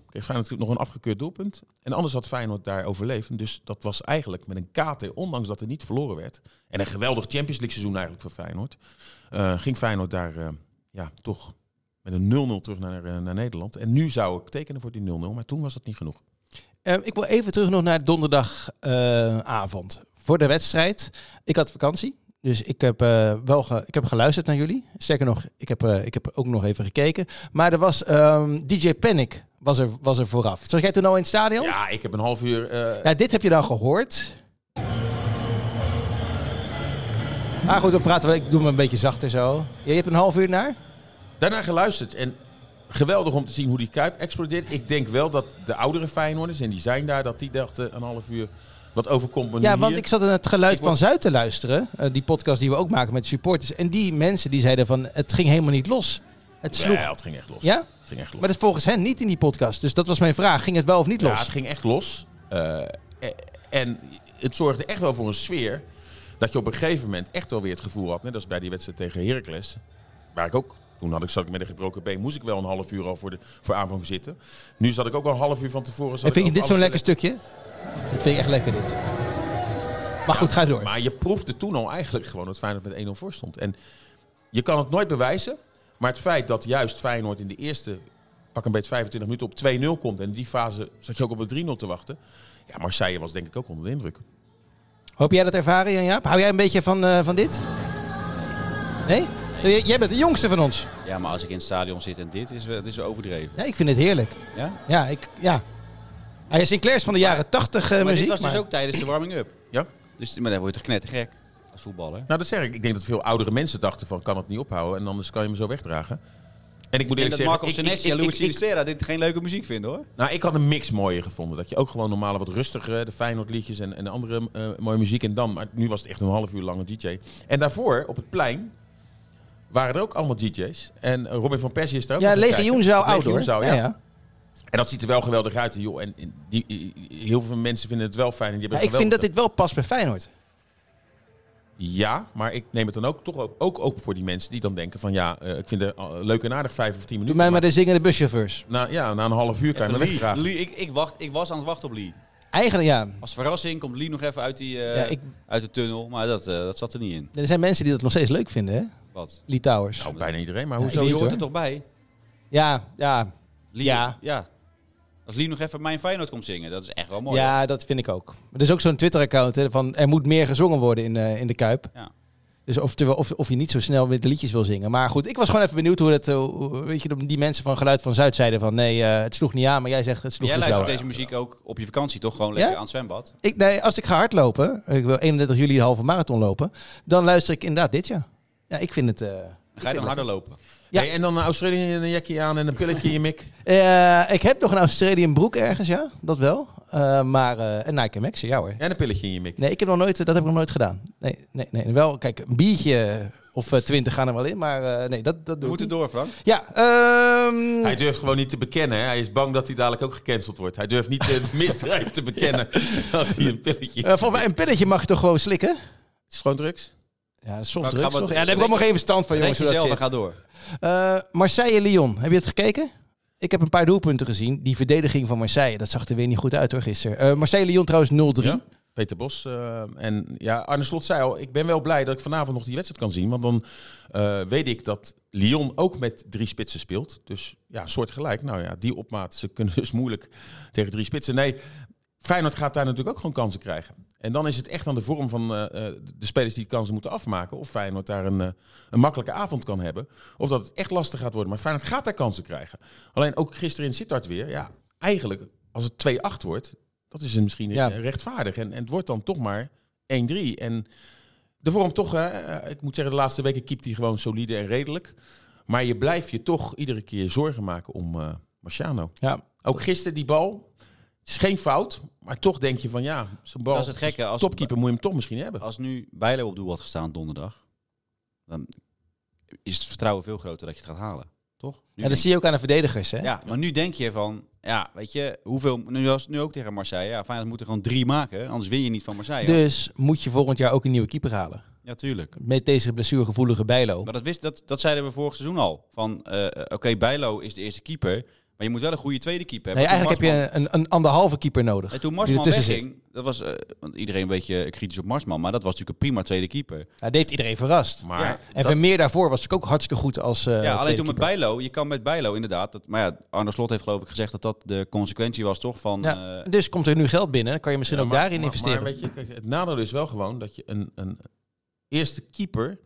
Kreeg Feyenoord nog een afgekeurd doelpunt. En anders had Feyenoord daar overleefd. Dus dat was eigenlijk met een kater, ondanks dat er niet verloren werd. En een geweldig Champions League seizoen eigenlijk voor Feyenoord. eh, ging Feyenoord daar eh, ja, toch met een 0-0 terug naar, eh, naar Nederland. En nu zou ik tekenen voor die 0-0. Maar toen was dat niet genoeg. Ik wil even terug nog naar donderdagavond. voor de wedstrijd. Ik had vakantie. Dus ik heb, eh, wel ge- ik heb geluisterd naar jullie. Sterker nog, ik heb, eh, ik heb ook nog even gekeken. Maar er was ehm, DJ Panic was er, was er vooraf. Zag jij toen al in het stadion? Ja, ik heb een half uur... eh, Ja, dit heb je dan gehoord. Maar goed, dan praten we. Ik doe hem een beetje zachter zo. Je hebt een half uur naar? Daarna geluisterd en geweldig om te zien hoe die Kuip explodeert. Ik denk wel dat de oudere Feyenoorders, en die zijn daar, dat die dachten een half uur... Wat overkomt me Ja, want hier. ik zat naar het geluid Ik van Zuid te luisteren. eh, die podcast die we ook maken met supporters. En die mensen die zeiden van het ging helemaal niet los. Het sloeg. Ja, het ging echt los. Ja? Het ging echt los. Maar dat is volgens hen niet in die podcast. Dus dat was mijn vraag. Ging het wel of niet Ja, los? het ging echt los. Eh, e- en het zorgde echt wel voor een sfeer dat je op een gegeven moment echt wel weer het gevoel had, net als bij die wedstrijd tegen Heracles, waar ik ook, toen had ik, zat ik met een gebroken been, moest ik wel een half uur al voor, de, voor aanvang zitten. Nu zat ik ook al een half uur van tevoren. En vind je dit zo'n lekker stukje? Dat vind ik echt lekker dit. Maar goed, ga door. Maar je proefde toen al eigenlijk gewoon dat Feyenoord met 1-0 voor stond. En je kan het nooit bewijzen. Maar het feit dat juist Feyenoord in de eerste pak een beetje 25 minuten op 2-0 komt. En in die fase zat je ook op een 3-0 te wachten. Ja, Marseille was denk ik ook onder de indruk. Hoop jij dat ervaren, Jan Jaap? Hou jij een beetje van, eh, van dit? Nee? J- Jij bent de jongste van ons. Ja, maar als ik in het stadion zit en dit is, wel- dit is overdreven. Ja, ik vind het heerlijk. Ja? Ja, ik, ja. Hij is Sinclair is van de jaren 80 eh, maar muziek. dit was dus ook tijdens de warming-up. Ja? Dus maar dan word je toch knettergek als voetballer. Nou, dat zeg ik. Ik denk dat veel oudere mensen dachten van, kan het niet ophouden. En anders kan je me zo wegdragen. En ik moet eerlijk dat zeggen... Marco Senesi en Luis Sinistera dit geen leuke muziek vinden hoor. Nou, ik had een mix mooier gevonden. Dat je ook gewoon normale, wat rustigere, de Feyenoord liedjes en, en de andere eh, mooie muziek. En dan, maar nu was het echt een half uur lange DJ. En daarvoor, op het plein, waren er ook allemaal DJ's. En eh, Robin van Persie is daar ook Ja, Legioenzaal kijken. oud hoor. Ja, ja. ja. En dat ziet er wel geweldig uit. Joh. En en die, heel veel mensen vinden het wel fijn. En die Ja, hebben ik vind dat dit wel past bij Feyenoord. Ja, maar ik neem het dan ook toch ook, ook, ook voor die mensen die dan denken van... Ja, eh, ik vind het eh, leuk en aardig vijf of tien Doe minuten. mij maar de zingende buschauffeurs. na, ja, na een half uur kan je me Lee, wegdragen. Lee, ik, ik, wacht, ik was aan het wachten op Lee. Eigenlijk ja. Als verrassing komt Lee nog even uit, die, eh, ja ik, uit de tunnel, maar dat, eh, dat zat er niet in. er zijn mensen die dat nog steeds leuk vinden, hè? Wat? Lee Towers. Nou, bijna iedereen. Maar hoezo Die hoort hoor. er toch bij? Ja, ja. Lee, Ja. ja. Als Lee nog even mijn Feyenoord komt zingen, dat is echt wel mooi. Ja, dat vind ik ook. Maar er is ook zo'n Twitter-account hè, van er moet meer gezongen worden in, eh, in de Kuip. Ja. Dus of, of, of je niet zo snel met de liedjes wil zingen. Maar goed, ik was gewoon even benieuwd hoe dat, eh, hoe- weet je, die mensen van Geluid van Zuid zeiden van nee, eh, het sloeg niet aan, maar jij zegt het sloeg jij dus luistert wel. deze muziek ook op je vakantie toch gewoon lekker Ja? aan het zwembad? Ik, nee, als ik ga hardlopen, ik wil 31 juli de halve marathon lopen, dan luister ik inderdaad dit ja. Ja, ik vind het... eh, Ga je dan harder lopen? Ja. Hey, en dan een Australië een jackie aan en een pilletje in je mik. [LAUGHS] eh, ik heb nog een Australian broek ergens, ja, dat wel. Eh, maar een Nike Max, ja hoor. En een pilletje in je mik. Nee, ik heb nog nooit, dat heb ik nog nooit gedaan. Nee, nee, nee. Wel, kijk, een biertje of twintig gaan er wel in, maar nee, dat, dat We doe ik moeten door, Frank. Ja, ehm, Hij durft gewoon niet te bekennen. Hè? Hij is bang dat hij dadelijk ook gecanceld wordt. Hij durft niet het misdrijf te bekennen [LAUGHS] dat hij een pilletje... volgens mij een pilletje mag je toch gewoon slikken? Het is gewoon drugs. Ja, softdrugs toch? Ja, daar heb ik allemaal geen verstand van, jongens. Hoe dat en zit. ga door. Eh, Marseille-Lyon, heb je het gekeken? Ik heb een paar doelpunten gezien. Die verdediging van Marseille, dat zag er weer niet goed uit hoor, gisteren. Eh, Marseille-Lyon trouwens 0-3. Ja. Peter Bos. eh, en ja, Arne Slot zei al, ik ben wel blij dat ik vanavond nog die wedstrijd kan zien. Want dan eh, weet ik dat Lyon ook met drie spitsen speelt. Dus ja, soortgelijk. Nou ja, die opmaat, ze kunnen dus moeilijk tegen drie spitsen. Nee, Feyenoord gaat daar natuurlijk ook gewoon kansen krijgen. En dan is het echt aan de vorm van eh, eh, de spelers die kansen moeten afmaken. Of Feyenoord daar een, eh, een makkelijke avond kan hebben. Of dat het echt lastig gaat worden. Maar Feyenoord gaat daar kansen krijgen. Alleen ook gisteren in Sittard weer. Ja, eigenlijk als het 2-8 wordt, dat is misschien Ja. rechtvaardig. En, en het wordt dan toch maar 1-3. En de vorm toch, hè, ik moet zeggen, de laatste weken keept hij gewoon solide en redelijk. Maar je blijft je toch iedere keer zorgen maken om eh Marciano. Ja. Ook gisteren die bal. Het is geen fout, maar toch denk je van ja, zo'n bal. Dat is het gekke, als- topkeeper moet je hem toch misschien hebben. Als nu Bijlo op doel had gestaan donderdag, dan is het vertrouwen veel groter dat je het gaat halen. Toch? Nu Ja, dat zie je ook aan de verdedigers. Hè? ja, maar nu denk je van, ja, weet je, hoeveel, nu was nu ook tegen Marseille, ja, Feyenoord moet er gewoon drie maken, anders win je niet van Marseille. Dus moet je volgend jaar ook een nieuwe keeper halen. Ja, tuurlijk. Met deze blessuregevoelige Bijlo. Maar dat, wist, dat, dat zeiden we vorig seizoen al. Van, eh, eh, oké, Bijlo is de eerste keeper, maar je moet wel een goede tweede keeper Nee, hebben. eigenlijk heb je een, een anderhalve keeper nodig. En toen Marsman wegging, dat was, eh, want iedereen een beetje kritisch op Marsman, maar dat was natuurlijk een prima tweede keeper. Ja, dat heeft iedereen verrast. Maar Ja. En dat- Vermeer daarvoor was natuurlijk ook hartstikke goed als eh ja, alleen tweede toen met keeper. Bijlo, je kan met Bijlo inderdaad, dat, maar ja, Arne Slot heeft geloof ik gezegd dat dat de consequentie was toch van... Ja, eh, dus komt er nu geld binnen, dan kan je misschien Ja, ook daarin maar- investeren. Maar weet je, kijk, het nadeel is wel gewoon dat je een, een eerste keeper,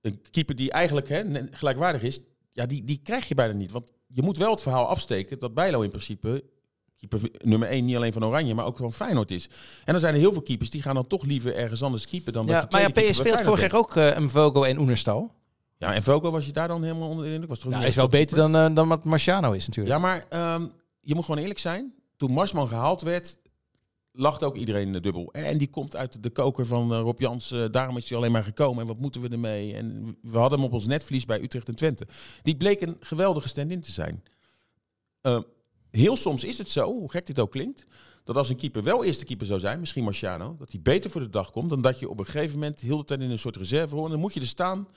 een keeper die eigenlijk hè, gelijkwaardig is, ja, die, die krijg je bijna niet. Want je moet wel het verhaal afsteken dat Bijlo in principe keeper nummer 1 niet alleen van Oranje, maar ook van Feyenoord is. En dan zijn er heel veel keepers die gaan dan toch liever ergens anders keeper dan dat ja, je maar ja, had bij vorig jaar ook eh Mvogo en Oenerstal. Ja, en Velko was je daar dan helemaal onder de indruk? Was toch Ja, is wel beter dan, eh, dan wat Marciano is natuurlijk. Ja, maar ehm, je moet gewoon eerlijk zijn. Toen Marsman gehaald werd, lacht ook iedereen eh, dubbel. En die komt uit de koker van eh, Rob Jans. eh, daarom is hij alleen maar gekomen. En wat moeten we ermee? En we hadden hem op ons netvlies bij Utrecht en Twente. Die bleek een geweldige stand-in te zijn. Eh, heel soms is het zo, hoe gek dit ook klinkt, dat als een keeper wel eerste keeper zou zijn, misschien Marciano, dat hij beter voor de dag komt dan dat je op een gegeven moment heel de tijd in een soort reserve hoort. En dan moet je er staan.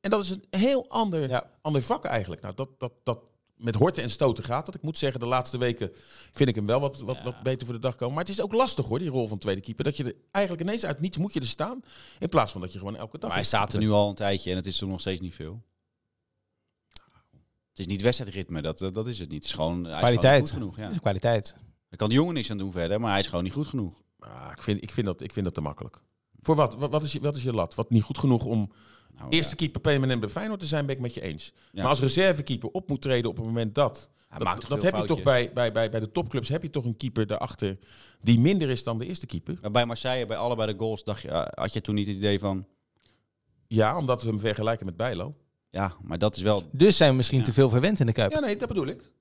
En dat is een heel ander, Ja. ander vak eigenlijk. Nou, dat, dat, dat met horten en stoten gaat dat. Ik moet zeggen, de laatste weken vind ik hem wel wat, wat, wat beter voor de dag komen. Maar het is ook lastig hoor, die rol van tweede keeper. Dat je er eigenlijk ineens uit niets moet je er staan. In plaats van dat je gewoon elke dag... Maar hij staat er nu al een tijdje en het is toch nog steeds niet veel. Het is niet wedstrijdritme, dat, dat is het niet. Het is gewoon, hij is Kwaliteit. gewoon niet goed genoeg. Ja. is kwaliteit. Daar kan de jongen niks aan doen verder, maar hij is gewoon niet goed genoeg. Ah, ik, vind, ik, vind dat, ik vind dat te makkelijk. Voor wat? Wat, wat, is, je, wat is je lat? Wat niet goed genoeg om Nou, eerste keeper permanent bij Feyenoord te zijn, ben ik met je eens. Ja. Maar als reservekeeper op moet treden op het moment dat... Hij dat heb je toch bij, bij, bij, bij de topclubs, heb je toch een keeper daarachter die minder is dan de eerste keeper. Maar bij Marseille, bij allebei de goals, dacht je, eh, had je toen niet het idee van... Ja, omdat we hem vergelijken met Bijlo. Ja, maar dat is wel... Dus zijn we misschien Ja. te veel verwend in de Kuip. Ja, nee, dat bedoel ik.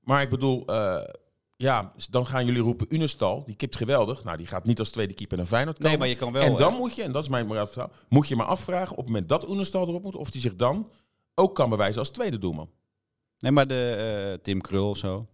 Maar ik bedoel, eh, ja, dan gaan jullie roepen Unestal, die kipt geweldig. Nou, die gaat niet als tweede keeper naar Feyenoord komen. Nee, maar je kan wel... en dan moet je, en dat is mijn vertrouwen, moet je maar afvragen op het moment dat Unestal erop moet, of die zich dan ook kan bewijzen als tweede doelman. Nee, maar de eh, Tim Krul of zo.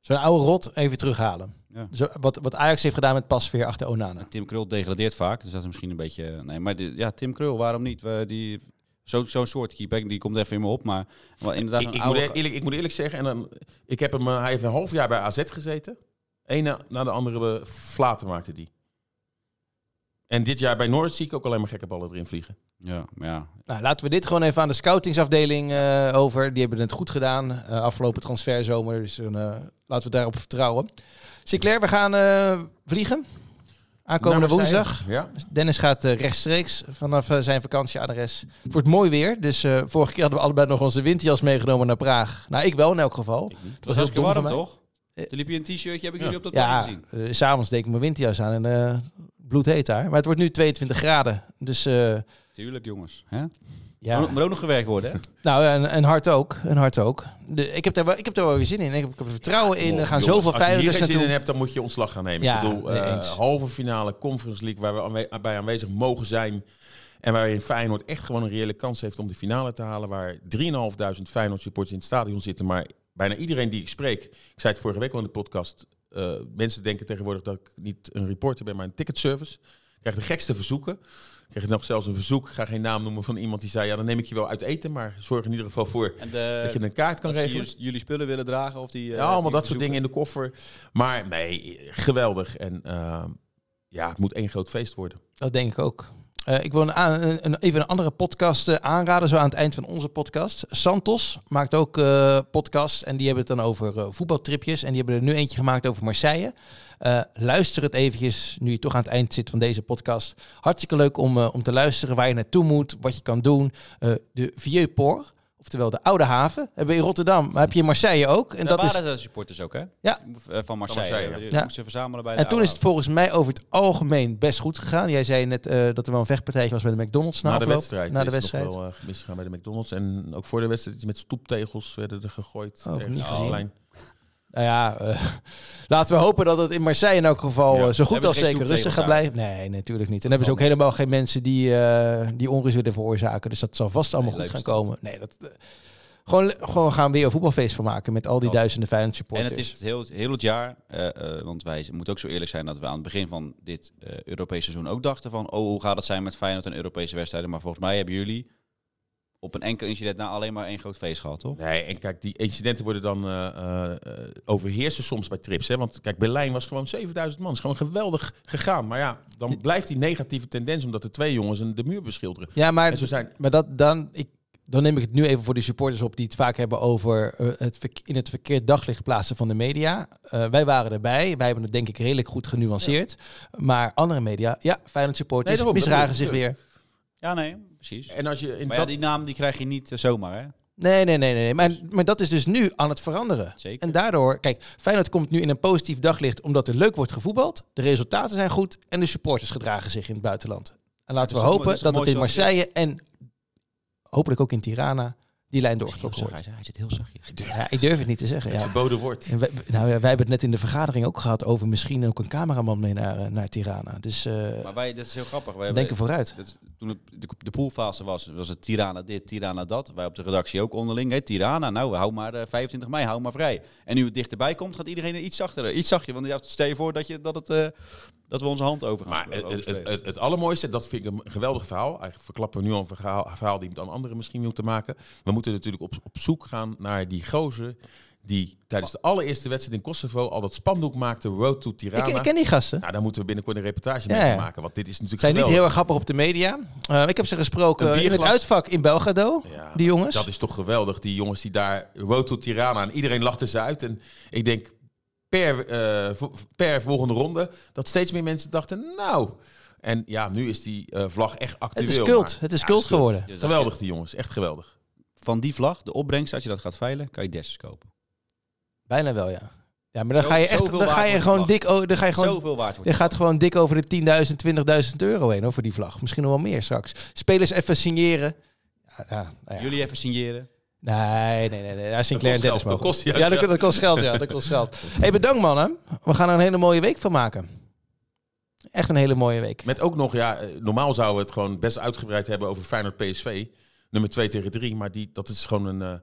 Zo'n oude rot even terughalen. Ja. Zo, wat, wat Ajax heeft gedaan met Pasveer achter Onana. Tim Krul degradeert vaak, dus dat is misschien een beetje... Nee, maar de- ja, Tim Krul, waarom niet? We, die, zo- Zo'n soort keeper, die komt even in me op, maar wel inderdaad Ik, een ik, moet oude... eerlijk, ik moet eerlijk zeggen, en dan, ik heb hem, eh, hij heeft een half jaar bij AZ gezeten. Eén na, na de andere flaten maakte die. En dit jaar bij Norwich zie ik ook alleen maar gekke ballen erin vliegen. Ja, maar ja. Nou, laten we dit gewoon even aan de scoutingsafdeling eh, over. Die hebben het goed gedaan eh, afgelopen transferzomer. Dus eh, laten we daarop vertrouwen. Sinclair, we gaan eh, vliegen. Aankomende woensdag. Ja. Dennis gaat eh, rechtstreeks vanaf eh, zijn vakantieadres. Het wordt mooi weer. Dus eh, vorige keer hadden we allebei nog onze winterjas meegenomen naar Praag. Nou, ik wel in elk geval. Het was heel warm, toch? Toen liep je een t-shirtje, heb ik jullie op dat Ja, plein gezien. s s'avonds deed ik mijn winterjas aan en eh bloedheet daar. Maar het wordt nu 22 graden. Dus eh, Tuurlijk, jongens. Hè? Ja. Moet ook nog gewerkt worden, hè? [LAUGHS] Nou, en, en hard ook. En hard ook. De, ik, heb daar wel, ik heb daar wel weer zin in. Ik heb, ik heb er vertrouwen in. Er gaan Jongens, zoveel Als je hier zin naartoe. in hebt, dan moet je ontslag gaan nemen. Ja, ik bedoel, nee, eh, halve finale Conference League waar we aanwe- bij aanwezig mogen zijn. En waarin Feyenoord echt gewoon een reële kans heeft om de finale te halen. Waar 3.500 Feyenoord supporters in het stadion zitten. Maar bijna iedereen die ik spreek, ik zei het vorige week al in de podcast. eh, mensen denken tegenwoordig dat ik niet een reporter ben, maar een ticketservice. Ik krijg de gekste verzoeken. Ik kreeg nog zelfs een verzoek, ik ga geen naam noemen van iemand die zei... ja, dan neem ik je wel uit eten, maar zorg in ieder geval voor de, dat je een kaart kan regelen. jullie, jullie spullen willen dragen of die... eh, Ja, allemaal die dat soort dingen in de koffer. Maar nee, geweldig. En eh, ja, het moet één groot feest worden. Dat denk ik ook. Eh, ik wil een, een, even een andere podcast eh, aanraden, zo aan het eind van onze podcast. Santos maakt ook eh podcasts en die hebben het dan over voetbaltripjes. En die hebben er nu eentje gemaakt over Marseille. Luister het eventjes, nu je toch aan het eind zit van deze podcast. Hartstikke leuk om, om te luisteren waar je naartoe moet, wat je kan doen. De Vieux Port, oftewel de Oude Haven, hebben we in Rotterdam. Maar heb je in Marseille ook. En Daar dat is waren de supporters ook, hè? Ja. Eh, Van Marseille. Marseille, Die ja. moesten verzamelen bij de En toen is het volgens mij over het algemeen best goed gegaan. Jij zei net eh, dat er wel een vechtpartijtje was bij de McDonald's na, Na de afloop. wedstrijd. Na de is wedstrijd. nog wel eh, misgegaan bij de McDonald's. En ook voor de wedstrijd met stoeptegels werden er gegooid. Oh, niet gezien. Nou ja, eh, [LAUGHS] laten we hopen dat het in Marseille in elk geval Ja. eh, zo goed als zeker rustig gaat blijven. Nee, natuurlijk niet. En hebben ze ook helemaal geen mensen die, eh, die onrust willen veroorzaken. Dus dat zal vast allemaal Nee, goed gaan komen. Nee, dat, gewoon, gewoon gaan we weer een voetbalfeest van maken met al die Dat. duizenden Feyenoord En supporters. het is het heel, heel het jaar, want wij moeten ook zo eerlijk zijn dat we aan het begin van dit Europese seizoen ook dachten van, oh, hoe gaat het zijn met Feyenoord en Europese wedstrijden? Maar volgens mij hebben jullie op een enkel incident na alleen maar één groot feest gehad, toch? Nee, en kijk, die incidenten worden dan eh, eh, overheersen soms bij trips. Hè? Want kijk, Berlijn was gewoon 7000 man. is gewoon geweldig gegaan. Maar ja, dan blijft die negatieve tendens omdat de twee jongens een- de muur beschilderen. ja, maar, En zo zijn, maar dat, dan, ik, dan neem ik het nu even voor de supporters op die het vaak hebben over eh, het in het verkeerd daglicht plaatsen van de media. Eh, wij waren erbij. Wij hebben het denk ik redelijk goed genuanceerd. Maar andere media, ja, Feyenoord supporters Nee, misdragen zich weer. Ja, nee, precies. en als je in Maar ja, dat, die naam die krijg je niet eh, zomaar, hè? Nee, nee, nee, nee. Maar, maar dat is dus nu aan het veranderen. Zeker. En daardoor, kijk, Feyenoord komt nu in een positief daglicht omdat er leuk wordt gevoetbald. De resultaten zijn goed en de supporters gedragen zich in het buitenland. En laten we hopen dat dat het in Marseille en hopelijk ook in Tirana die lijn doorgetrokken wordt. hij, hij zit heel zachtjes. Ja, ik durf het niet te zeggen. Het Ja. verboden woord. En wij, nou, ja, wij hebben het net in de vergadering ook gehad over misschien ook een cameraman mee naar, eh, naar Tirana. Dus eh Maar wij, dat is heel grappig. Wij denken vooruit. Dat toen het, de, de poolfase was, was het Tirana dit, Tirana dat. Wij op de redactie ook onderling. Hé, Tirana, nou, hou maar eh, 25 mei, hou maar vrij. En nu het dichterbij komt, gaat iedereen iets zachter. Iets zachtje. Want ja, stel je voor dat, je, dat, het, eh, dat we onze hand over gaan Maar het, het, het, het allermooiste, dat vind ik een geweldig verhaal. Eigenlijk verklappen we nu al een verhaal, een verhaal die dan anderen misschien moeten maken. We moeten natuurlijk op, op zoek gaan naar die gozer die tijdens de allereerste wedstrijd in Kosovo al dat spandoek maakte, Road to Tirana. ik ken die gasten. Nou, daar moeten we binnenkort een reportage Ja, mee maken, want dit is natuurlijk zijn niet heel erg grappig op de media. Eh, ik heb ze gesproken in het uitvak in Belgrado, Ja, die jongens. Dat is toch geweldig, die jongens die daar Road to Tirana en iedereen lachte ze uit. En ik denk per, eh, per volgende ronde dat steeds meer mensen dachten, nou... En ja, nu is die eh, vlag echt het actueel. is cult. maar- Het is Ja, cult geworden. Geweldig die jongens, echt geweldig. Van die vlag, de opbrengst, als je dat gaat veilen, kan je desses kopen. Bijna wel, ja. Ja, maar dan Zo- ga je echt, zoveel dan ga waard je gewoon dik, dan ga je gewoon, Zoveel waard wordt je gaat gewoon dik over de 10.000, 20.000 euro heen, hoor, voor die vlag. Misschien nog wel meer straks. Spelers even signeren. Ja, ja, nou ja. Jullie even signeren. Nee, nee, nee. nee. Sinclair en Dennis mogen. dat kost juist ja, dat, geld. dat kost geld, ja. Dat kost geld. [LAUGHS] hey, bedankt mannen. We gaan er een hele mooie week van maken. Echt een hele mooie week. Met ook nog, ja, eh, normaal zouden we het gewoon best uitgebreid hebben over Feyenoord PSV. Nummer 2 tegen 3, maar die, dat is gewoon een... eh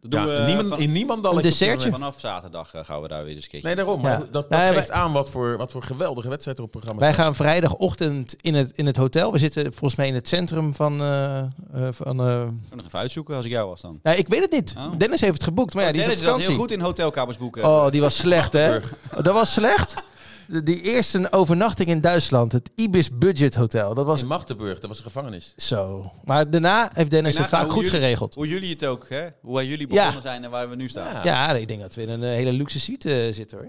Dat doen ja, we niemand, van- in niemand dan Een dessertje. vanaf zaterdag eh, gaan we daar weer eens kijken. Nee, daarom. Ja. Maar dat, dat Nee, geeft wij- aan wat voor, wat voor geweldige wedstrijd er op het programma Wij gaan vrijdagochtend in het, in het hotel. We zitten volgens mij in het centrum van... eh, eh, van eh, Ik kan nog even uitzoeken als ik jou was dan. nou, ik weet het niet. Oh. Dennis heeft het geboekt, maar ja, die Dennis is heel goed in hotelkamers boeken. Oh, die was slecht, hè? Oh, dat was slecht? De- Die eerste overnachting in Duitsland. Het Ibis Budget Hotel. Dat was In Magdeburg, dat was een gevangenis. zo. Maar daarna heeft Dennis het vaak hoe goed jullie- geregeld. Hoe jullie het ook, hè? Hoe jullie Ja. begonnen zijn en waar we nu staan. Ja. Ja, ik denk dat we in een eh, hele luxe suite eh, zitten hoor.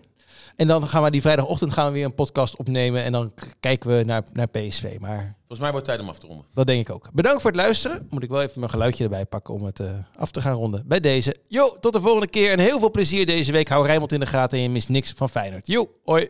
En dan gaan we die vrijdagochtend gaan we weer een podcast opnemen. En dan kijken we naar, naar PSV. Maar Volgens mij wordt het tijd om af te ronden. dat denk ik ook. Bedankt voor het luisteren. Moet ik wel even mijn geluidje erbij pakken om het eh, af te gaan ronden. Bij deze. Jo, tot de volgende keer. En heel veel plezier deze week. Hou Rijnmond in de gaten en je mist niks van Feyenoord. Jo, hoi.